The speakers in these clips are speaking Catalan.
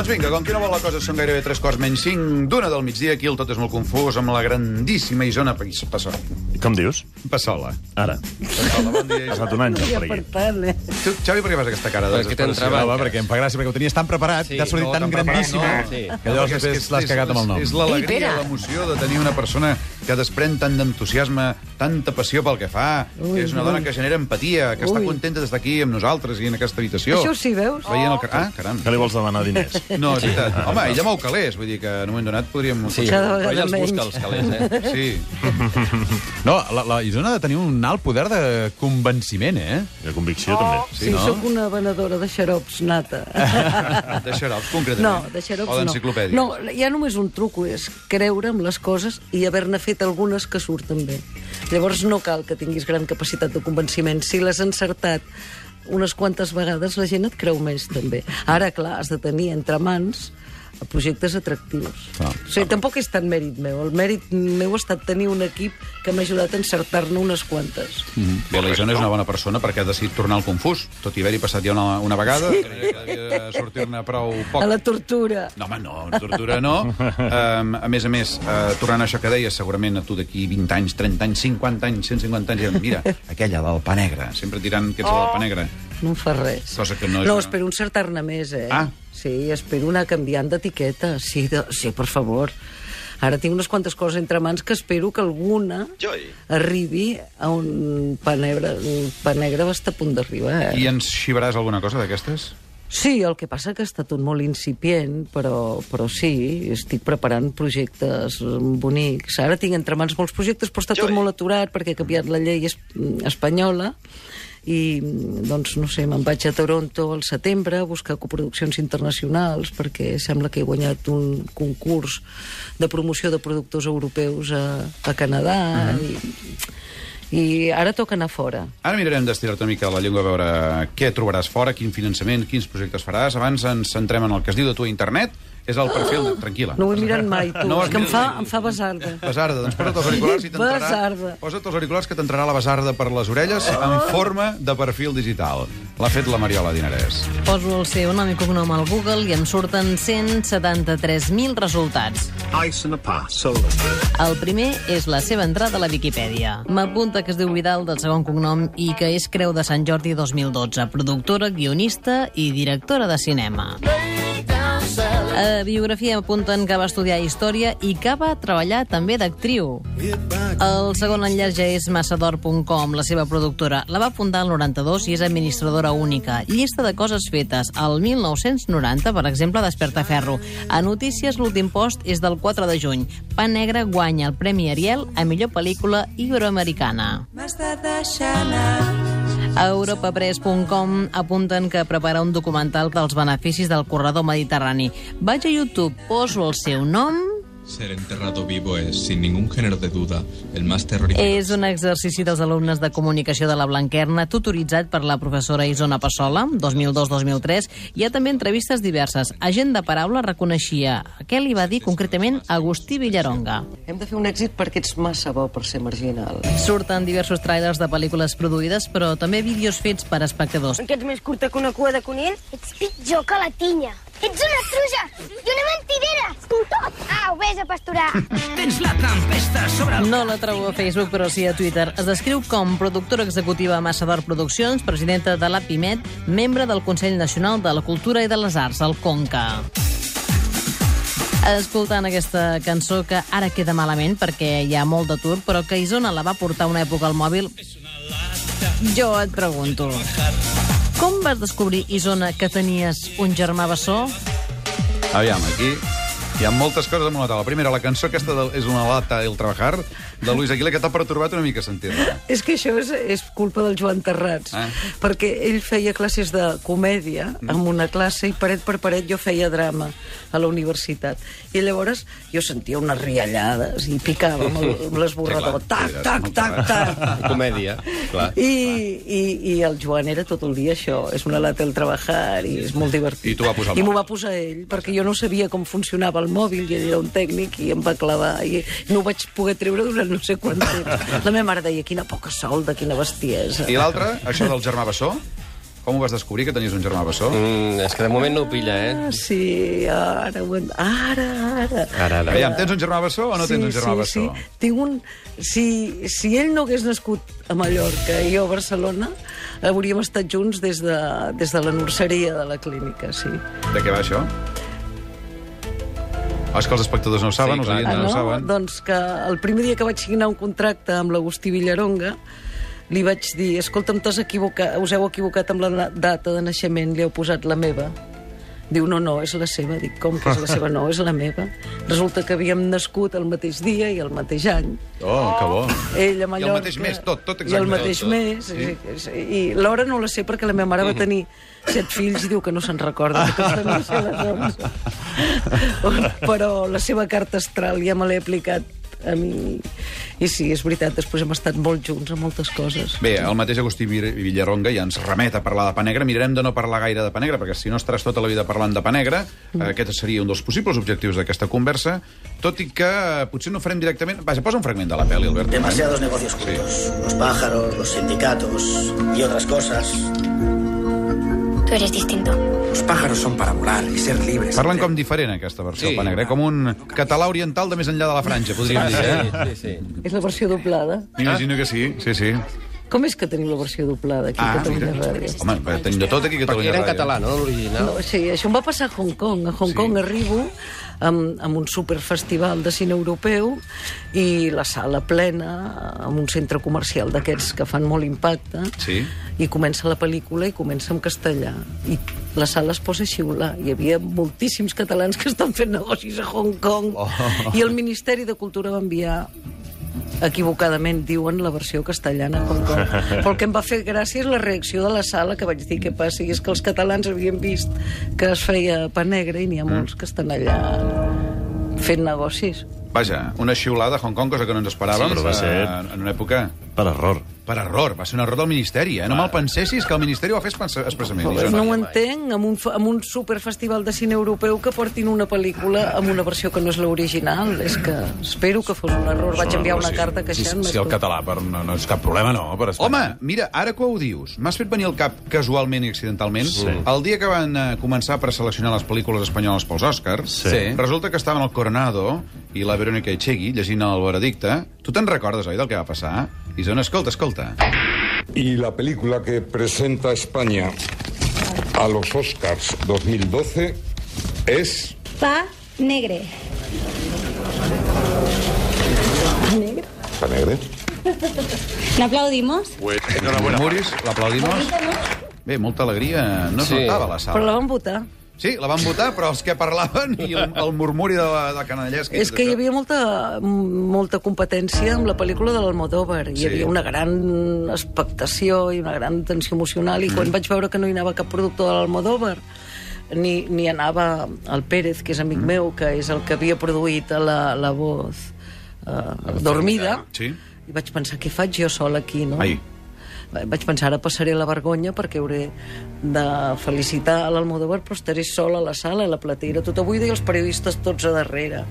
Doncs vinga, com que no vol la cosa, són gairebé tres quarts menys cinc d'una del migdia. Aquí el tot és molt confús, amb la grandíssima Isona Pais- Passola. Com dius? Passola. Ara. Passola, bon dia, Ha Isona. estat un àngel per aquí. tant, eh? Tu, Xavi, per què fas aquesta cara Perquè entrabat. Home, perquè em fa gràcia, perquè ho tenies tan preparat, Sí, t'ha sortit no, tan tan preparat, grandíssim, no, sí. que és després l'has cagat amb el nom. És l'alegria, l'emoció de tenir una persona que desprèn tant d'entusiasme, tanta passió pel que fa, Ui, que és una dona ui. que genera empatia, que està Ui. contenta d'estar aquí amb nosaltres i en aquesta habitació. Això sí, veus? Veient el... car- Ah, caram. Que li vols demanar diners? No, és veritat. Home, ella mou calés, vull dir que en un moment donat podríem... Sí, vegada ella els busca, els calés, eh? Sí. No, la, la Isona ha de tenir un alt poder de convenciment, eh? De convicció, també. Sí, no? sóc una venedora de xarops nata. De xarops, concretament. No, de xarops O no. d'enciclopèdies. No, hi ha només un truco, és creure en les coses i haver-ne fet algunes que surten bé. Llavors no cal que tinguis gran capacitat de convenciment. Si l'has encertat unes quantes vegades, la gent et creu més, també. Ara, clar, has de tenir entre mans projectes atractius. Ah. O sigui, tampoc és tant mèrit meu. El mèrit meu ha estat tenir un equip que m'ha ajudat a encertar-ne unes quantes. Bé, la Isona és una bona persona perquè ha decidit tornar al confús, tot i haver-hi passat ja una, una vegada, sí. que devia sortir-ne prou poc. A la tortura. No, home, no, tortura no. Um, a més a més, uh, tornant a això que deies, segurament a tu d'aquí 20 anys, 30 anys, 50 anys, 150 anys, mira, aquella del pa negre, sempre tirant que ets la del pa negre. No em fa res. Cosa que no és No, una- espero encertar-ne més, eh? Ah. Sí, espero anar canviant d'etiqueta. Sí, de... sí, per favor. Ara tinc unes quantes coses entre mans que espero que alguna arribi a un pa negre. Un pa negre va estar a punt d'arribar, eh? I ens xivaràs alguna cosa d'aquestes? Sí, el que passa que està tot molt incipient, però, però sí, estic preparant projectes bonics. Ara tinc entre mans molts projectes, però està tot molt aturat perquè ha canviat la llei es espanyola i, doncs, no sé, me'n vaig a Toronto al setembre a buscar coproduccions internacionals perquè sembla que he guanyat un concurs de promoció de productors europeus a, a Canadà i, i ara toca anar fora. Ara mirarem d'estirar-te una mica la llengua a veure què trobaràs fora, quin finançament, quins projectes faràs. Abans ens centrem en el que es diu de tu a internet. És el perfil... De... Tranquil·la. No ho he mirat mai, tu. No és que em fa, em fa basarda. Basarda, doncs posa't els auriculars i t'entrarà... Basarda. Posa't els auriculars que t'entrarà la basarda per les orelles en forma de perfil digital. L'ha fet la Mariola Dinarès. Poso el seu nom i cognom al Google i em surten 173.000 resultats. Ice and a parcel. El primer és la seva entrada a la Viquipèdia. M'apunta que es diu Vidal del segon cognom i que és Creu de Sant Jordi 2012, productora, guionista i directora de cinema. A biografia apunten que va estudiar Història i que va treballar també d'actriu. El segon enllaç ja és massador.com, la seva productora. La va fundar el 92 i és administradora única. Llista de coses fetes. El 1990, per exemple, Desperta Ferro. A Notícies, l'últim post és del 4 de juny. Pa Negre guanya el Premi Ariel a millor pel·lícula iberoamericana. A europapress.com apunten que prepara un documental dels beneficis del corredor mediterrani. Vaig a YouTube, poso el seu nom... Ser enterrado vivo es, sin ningún género de duda, el más terrorífico. És un exercici dels alumnes de comunicació de la Blanquerna, tutoritzat per la professora Isona Passola, 2002-2003. Hi ha també entrevistes diverses. Agent de paraula reconeixia què li va dir concretament Agustí Villaronga. Hem de fer un èxit perquè ets massa bo per ser marginal. Surten diversos trailers de pel·lícules produïdes, però també vídeos fets per espectadors. Que ets més curta que una cua de conill? Ets pitjor que la tinya. Ets una truja i una mentidera. Tot. Au, vés a pasturar. No la trobo a Facebook, però sí a Twitter. Es descriu com productora executiva a Massador Produccions, presidenta de la PIMET, membre del Consell Nacional de la Cultura i de les Arts, el CONCA. Escoltant aquesta cançó que ara queda malament perquè hi ha molt d'atur, però que Isona la va portar una època al mòbil, jo et pregunto, com vas descobrir, Isona, que tenies un germà bessó? Aviam, aquí hi ha moltes coses damunt la taula. Primera, la cançó aquesta de, és una lata el trabajar, de Luis Aguilera, que t'ha pertorbat una mica sentir-la. És que això és, és culpa del Joan Terrats, Ah. perquè ell feia classes de comèdia en una classe i paret per paret jo feia drama a la universitat. I llavors jo sentia unes riallades i picava amb el- amb l'esborrador. Sí, tac, tac, molt tac, tac. Comèdia, clar. I, i, I el Joan era tot el dia això, és una lata el trabajar i és molt divertit. I t'ho va posar I m'ho va posar ell, perquè jo no sabia com funcionava el mòbil i era un tècnic i em va clavar i no ho vaig poder treure durant no sé quant temps. La meva mare deia, quina poca solda, quina bestiesa. I l'altre, això del germà Bessó? Com ho vas descobrir, que tenies un germà bessó? Mm, és que de moment no ho pilla, eh? Ah, sí, ara, ho ara, ara. Ara, ara. Aviam, tens un germà bessó o no tens un germà sí, bessó? Sí, tinc un... Si, si ell no hagués nascut a Mallorca i jo a Barcelona, hauríem estat junts des de, des de la nurseria de la clínica, sí. De què va això? Oh, és que els espectadors no ho saben, Sí, els oients Ah, no, no? ho saben. Doncs que el primer dia que vaig signar un contracte amb l'Agustí Villaronga, li vaig dir, escolta'm, equivocat, us heu equivocat amb la na- data de naixement, li heu posat la meva. Diu, no, no, és la seva. Dic, com que és la seva? No, és la meva. Resulta que havíem nascut el mateix dia i el mateix any. Oh, que bo. Ell a Mallorca... mateix mes, tot, tot I el exactament. mateix Tot, mes. Sí. sí. I l'hora no la sé perquè la meva mare va tenir set fills i diu que no se'n recorda. Que van ser les 11. Però la seva carta astral ja me l'he aplicat a mi. I sí, és veritat, després hem estat molt junts a moltes coses. Bé, el mateix Agustí Villaronga ja ens remet a parlar de pa negre. Mirarem de no parlar gaire de pa negre, perquè si no estaràs tota la vida parlant de pa negre, Mm. aquest seria un dels possibles objectius d'aquesta conversa, tot i que eh, potser no ho farem directament... Vaja, posa un fragment de la pel·li, Albert. Demasiados negocios juntos. Los pájaros, los sindicatos y otras cosas. Tú eres distinto. Los pájaros son para volar y ser libres. Parlen com diferent, aquesta versió Sí. sí. pa negre, eh? com un català oriental de més enllà de la franja, podríem dir. Eh? Sí, sí, sí. És la versió doblada. M'imagino que sí, sí, sí. Com és que tenim la versió doblada aquí a Catalunya Ràdio? Home, eh, tenim de tot aquí a Perquè Catalunya era en Ràdio. català, no, l'original? No, sí, això em va passar a Hong Kong. A Hong Sí. Kong arribo amb, amb un superfestival de cine europeu i la sala plena, amb un centre comercial d'aquests que fan molt impacte, Sí. i comença la pel·lícula i comença en castellà. I la sala es posa a xiular. Hi havia moltíssims catalans que estan fent negocis a Hong Kong. Oh. I el Ministeri de Cultura va enviar equivocadament diuen la versió castellana Hong Kong. Però el que em va fer gràcia és la reacció de la sala, que vaig dir què passa, i és que els catalans havien vist que es feia pa negre i n'hi ha molts que estan allà fent negocis. Vaja, una xiulada a Hong Kong, cosa que no ens esperàvem. Sí, però va ser- eh, En una època Per error. per error. Va ser un error del Ministeri, eh? No me'l pensessis que el Ministeri ho va fer express- expressament. Això no ho entenc, amb un, amb un superfestival de cine europeu que portin una pel·lícula amb una versió que no és l'original. És que espero que fos un error. Vaig enviar una carta Si, queixant-me. si el català per, no, no és cap problema, no. Per estar... Home, mira, ara que ho dius, m'has fet venir al cap casualment i accidentalment. Sí. El dia que van eh, començar a preseleccionar les pel·lícules espanyoles pels Oscars, Sí. resulta que estaven el Coronado i la Verónica Echegui llegint el veredicte. Tu te'n recordes, oi, del que va passar? Isona, escolta, escolta. Y la película que presenta España a los Oscars 2012 es Pa negre. Pa Negre. ¿No aplaudimos? Murmuris, l'aplaudimos. Bé, molta alegria. No es Sí. notava la Però la sala. van votar. Sí, la van votar, però els que parlaven i el, el murmuri de, la, de Canallesca... i És que hi havia molta, molta competència amb la pel·lícula de l'Almodóvar. Sí. Hi havia una gran expectació i una gran tensió emocional, i quan Mm. vaig veure que no hi anava cap productor de l'Almodóvar, ni, ni anava el Pérez, que és amic Mm. meu, que és el que havia produït la, la voz uh, dormida, Sí. i vaig pensar, què faig jo sol aquí, no? Ai. Vaig pensar, ara passaré la vergonya perquè hauré de felicitar a l'Almodóvar, però estaré sola a la sala, a la platera, tota buida i els periodistes tots a darrere.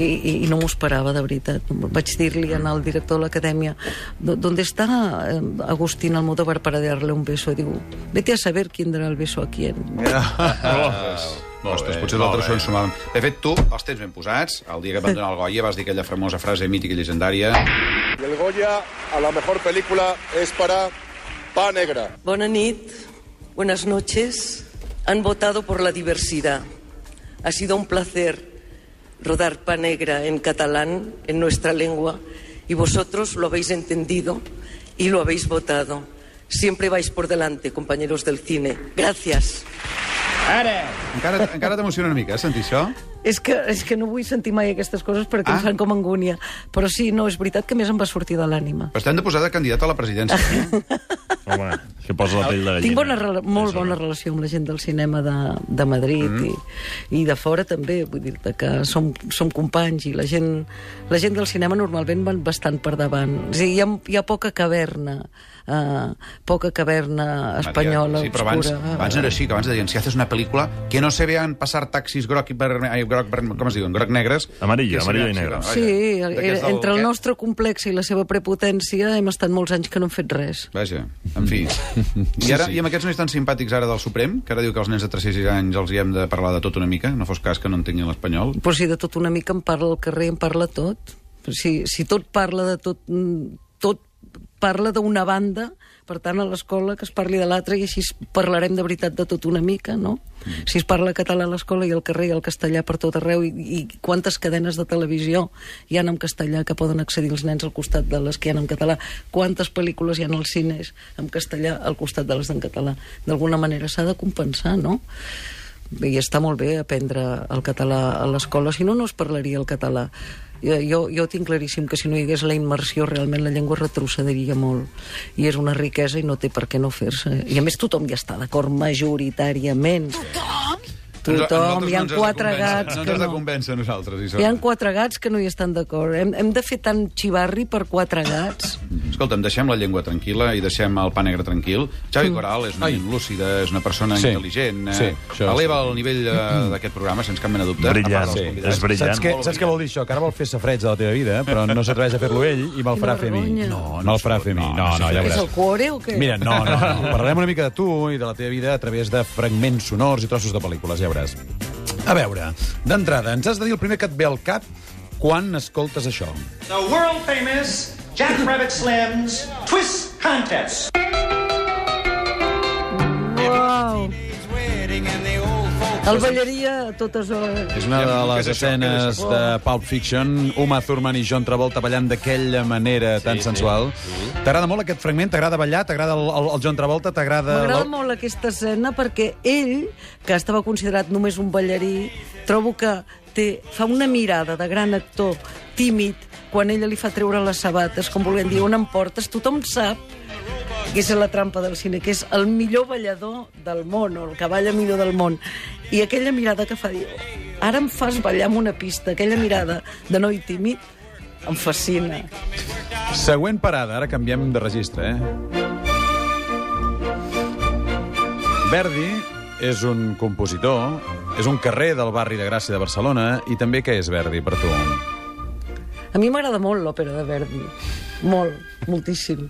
I, i, i no m'ho esperava, de veritat. Vaig dir-li al director de l'acadèmia ¿dónde está eh, Agustín Almodóvar para darle un beso? Diu, vete a saber quién dará el beso a quién. Oh. Ostres, potser l'altre s'ho ensumaven. De fet, tu els tens ben posats. El dia que van donar el Goya vas dir aquella famosa frase mítica i legendària. Y el Goya a la mejor película es para Pa Negra. Bona nit, buenas noches. Han votado por la diversidad. Ha sido un placer rodar Pa Negra en catalán, en nuestra lengua, y vosotros lo habéis entendido y lo habéis votado. Siempre vais por delante, compañeros del cine. Gracias. Encara, encara t'emociona una mica, eh, sentir això? És que, és que no vull sentir mai aquestes coses perquè Ah. em fan com angúnia. Però sí, no, és veritat que més em va sortir de l'ànima. Però estem de posar de candidat a la presidència. Eh? Home, que posa la pell de gallina. Tinc bona, molt bona relació amb la gent del cinema de, de Madrid mm. i, i de fora també, vull dir-te que som, som companys i la gent, la gent del cinema normalment van bastant per davant. És a dir, hi ha, hi ha poca caverna uh, poca caverna espanyola Sí, però abans, obscura. abans no era així, que abans deien, si haces una pel·lícula que no se vean pasar taxis groc i vermell, ai, groc, com es diuen, groc negres... Amarillo, amarillo i negre. Sí, era, del entre el nostre complex i la seva prepotència hem estat molts anys que no hem fet res. Vaja, en fi. I ara, sí. i amb aquests nois tan simpàtics ara del Suprem, que ara diu que els nens de 3 i 6 anys els hi hem de parlar de tot una mica, no fos cas que no entenguin l'espanyol. Però si de tot una mica em parla al carrer, em parla tot. Si, si tot parla de tot... mm, Tot parla d'una banda, per tant, a l'escola que es parli de l'altra i així parlarem de veritat de tot una mica, no? Si es parla català a l'escola i al carrer i el castellà per tot arreu i, i quantes cadenes de televisió hi ha en castellà que poden accedir els nens al costat de les que hi ha en català, quantes pel·lícules hi ha als cines en castellà al costat de les en català. D'alguna manera s'ha de compensar, no? i està molt bé aprendre el català a l'escola, si no, no es parlaria el català. Jo, jo, tinc claríssim que si no hi hagués la immersió, realment la llengua retrocediria molt. I és una riquesa i no té per què no fer-se. I a més tothom ja està d'acord majoritàriament. Tothom, hi ha quatre gats no que de no. convèncer a nosaltres. Hi ha quatre gats que no hi estan d'acord. Hem, hem de fer tant xivarri per quatre gats. Escolta'm, deixem la llengua tranquil·la i deixem el pa negre tranquil. Xavi Coral és una Ai. lúcida, és una persona Sí. intel·ligent, eh, Sí, això eleva el nivell eh, d'aquest programa, sense cap mena de dubte. Brillant, sí. És brillant. Saps Molt saps què vol dir això? Que ara vol fer safreig de la teva vida, però no s'atreveix a fer-lo ell i me'l farà fer a mi. No, no el farà fer a mi. no, No, no, no, ja És veuràs. el cuore o què? Mira, no, no, no. Parlarem una mica de tu i de la teva vida a través de fragments sonors i trossos de pel·lícules, ja veuràs. A veure, d'entrada, ens has de dir el primer que et ve al cap quan escoltes això. The world famous Jack Rabbit Slim's Twist Contest. El ballaria a totes hores. És una de les escenes de Pulp Fiction, Uma Thurman i John Travolta ballant d'aquella manera tan sí. sensual. T'agrada molt aquest fragment? T'agrada ballar? T'agrada el, el, el John Travolta? T'agrada... M'agrada molt aquesta escena perquè ell, que estava considerat només un ballarí, trobo que té, fa una mirada de gran actor tímid quan ella li fa treure les sabates, com volent dir, on em portes? Tothom sap que és la trampa del cine, que és el millor ballador del món, o el que balla millor del món. I aquella mirada que fa, dir, ara em fas ballar en una pista, aquella mirada de noi tímid, em fascina. Següent parada, ara canviem de registre, eh? Verdi és un compositor, és un carrer del barri de Gràcia de Barcelona, i també què és Verdi per tu? A mi m'agrada molt l'òpera de Verdi. Molt, moltíssim.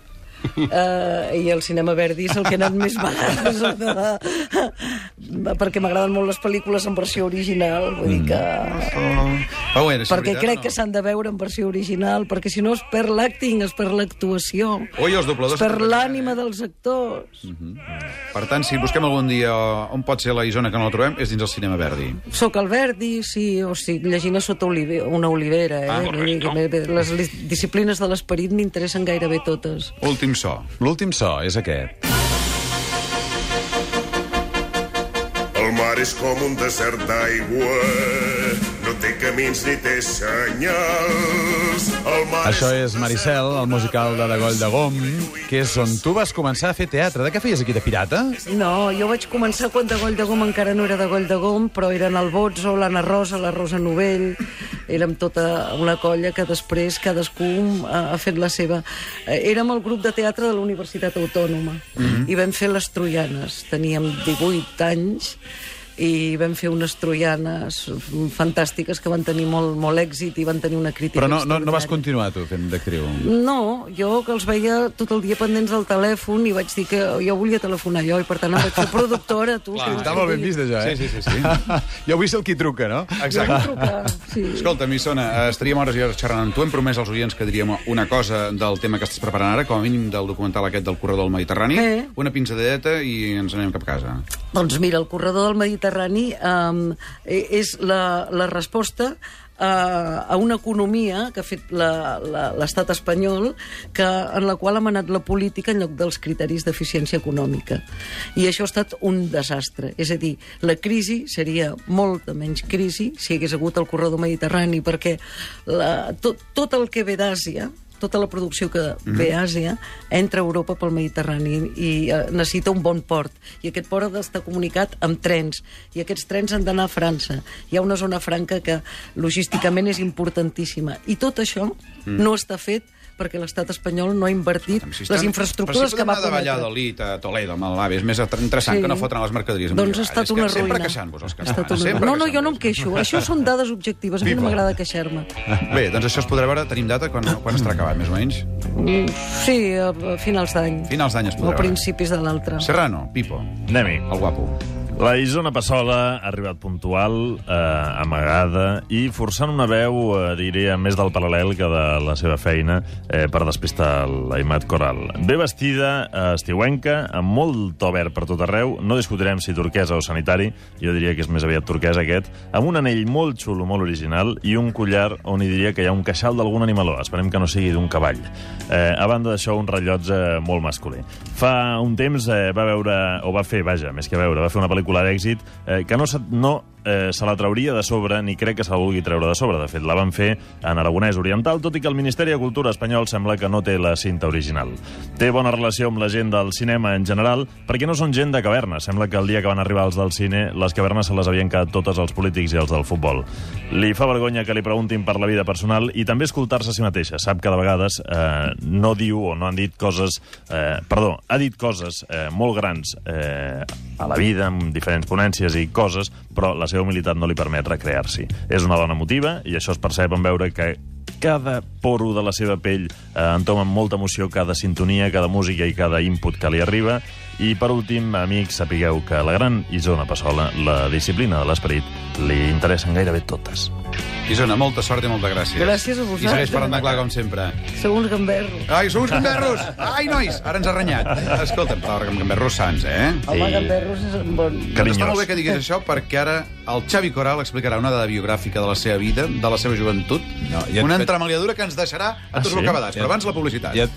Uh, I el cinema Verdi és el que he anat més vegades de... perquè m'agraden molt les pel·lícules en versió original vull dir que... Pau, era, és perquè veritat, crec no? que s'han de veure en versió original perquè si no es perd l'acting, es perd l'actuació Ui, els dobladors... es perd l'ànima dels actors Per tant, si busquem algun dia on pot ser la Isona que no la trobem, és dins el cinema Verdi. Soc el Verdi, sí, o sigui, llegint a sota olive, una olivera, eh? Ah, les li- disciplines de l'esperit m'interessen gairebé totes. Últim so. L'últim so és aquest. El mar és com un desert d'aigua, no té camins ni té senyals. El mar Això és Maricel, el musical de Degoll de Gom, que és on tu vas començar a fer teatre. De què feies aquí, de pirata? No, jo vaig començar quan de Goll de Gom encara no era de Goll de Gom, però eren el Botzo, l'Anna Rosa, la Rosa Novell, érem tota una colla que després cadascú ha, ha fet la seva... Eh, Érem el grup de teatre de la Universitat Autònoma. I vam fer les Troianes. Teníem 18 anys i vam fer unes troianes fantàstiques que van tenir molt, molt èxit i van tenir una crítica Però no, no, no vas continuar, tu, fent d'actriu. No, jo que els veia tot el dia pendents del telèfon i vaig dir que jo volia telefonar jo i per tant em vaig fer productora, tu. Clar, Està molt ben vist, això, eh? Sí, sí, sí, sí. jo vull ser el qui truca, no? Jo vull trucar, sí. Escolta, Missona, eh, estaríem hores i hores xerrant amb tu. Hem promès als oients que diríem una cosa del tema que estàs preparant ara, com a mínim del documental aquest del corredor del Mediterrani. Eh. Una pinzadeta i ens anem cap a casa. Doncs mira, el corredor del Mediterrani um, és la, la resposta a, a una economia que ha fet l'estat espanyol que, en la qual ha manat la política en lloc dels criteris d'eficiència econòmica. I això ha estat un desastre. És a dir, la crisi seria molta menys crisi si hagués hagut el corredor mediterrani, perquè la, tot, tot el que ve d'Àsia, tota la producció que ve a Àsia entra a Europa pel Mediterrani i eh, necessita un bon port. I aquest port ha d'estar comunicat amb trens. I aquests trens han d'anar a França. Hi ha una zona franca que logísticament és importantíssima. I tot això no està fet perquè l'estat espanyol no ha invertit Si les infraestructures que va de prometre. Valladolid a Toledo amb l'AVE és més interessant Sí. que no fotran les mercaderies. Doncs ha estat una Sempre ruïna. queixant-vos, els catalans. una... sempre No, no, jo no em queixo. Això són dades objectives. A mi no m'agrada queixar-me. Bé, doncs això es podrà veure. Tenim data? Quan, quan estarà acabat, més o menys? Sí, a a finals d'any. Finals d'any es O podrà veure. principis de l'altre. Serrano, Pipo, Anem-hi. el guapo. La Isona Passola ha arribat puntual, eh, amagada, i forçant una veu, eh, diria, més del paral·lel que de la seva feina eh, per despistar l'Aimat Coral. Bé vestida, eh, estiuenca, amb molt to verd per tot arreu, no discutirem si turquesa o sanitari, jo diria que és més aviat turquès aquest, amb un anell molt xulo, molt original, i un collar on hi diria que hi ha un queixal d'algun animaló, esperem que no sigui d'un cavall. Eh, a banda d'això, un rellotge molt masculí. Fa un temps eh, va veure, o va fer, vaja, més que veure, va fer una pel·lícula d'èxit eh, que no, no eh, se la trauria de sobre ni crec que se la vulgui treure de sobre. De fet, la van fer en aragonès oriental, tot i que el Ministeri de Cultura espanyol sembla que no té la cinta original. Té bona relació amb la gent del cinema en general, perquè no són gent de caverna. Sembla que el dia que van arribar els del cine, les cavernes se les havien quedat totes els polítics i els del futbol. Li fa vergonya que li preguntin per la vida personal i també escoltar-se a si mateixa. Sap que de vegades eh, no diu o no han dit coses... Eh, perdó, ha dit coses eh, molt grans eh, a la vida, amb diferents ponències i coses, però la seva humilitat no li permet recrear-s'hi. És una dona emotiva i això es percep en veure que cada poro de la seva pell eh, entoma amb molta emoció cada sintonia, cada música i cada input que li arriba. I, per últim, amics, sapigueu que a la gran Isona Passola, la disciplina de l'esperit, li interessen gairebé totes. Isona, molta sort i molta gràcia. Gràcies a vosaltres. I segueix parlant de clar, com sempre. Sou uns gamberros. Ai, som uns gamberros! Ai, nois, ara ens ha renyat. Escolta'm, amb gamberros sants, eh? Home, gamberros és un bon... Doncs està molt bé que diguis això, perquè ara el Xavi Coral explicarà una dada biogràfica de la seva vida, de la seva joventut, No, ja una entremaliadura que ens deixarà a Ah, tots sí? bocabadats. Però abans la publicitat. Ja,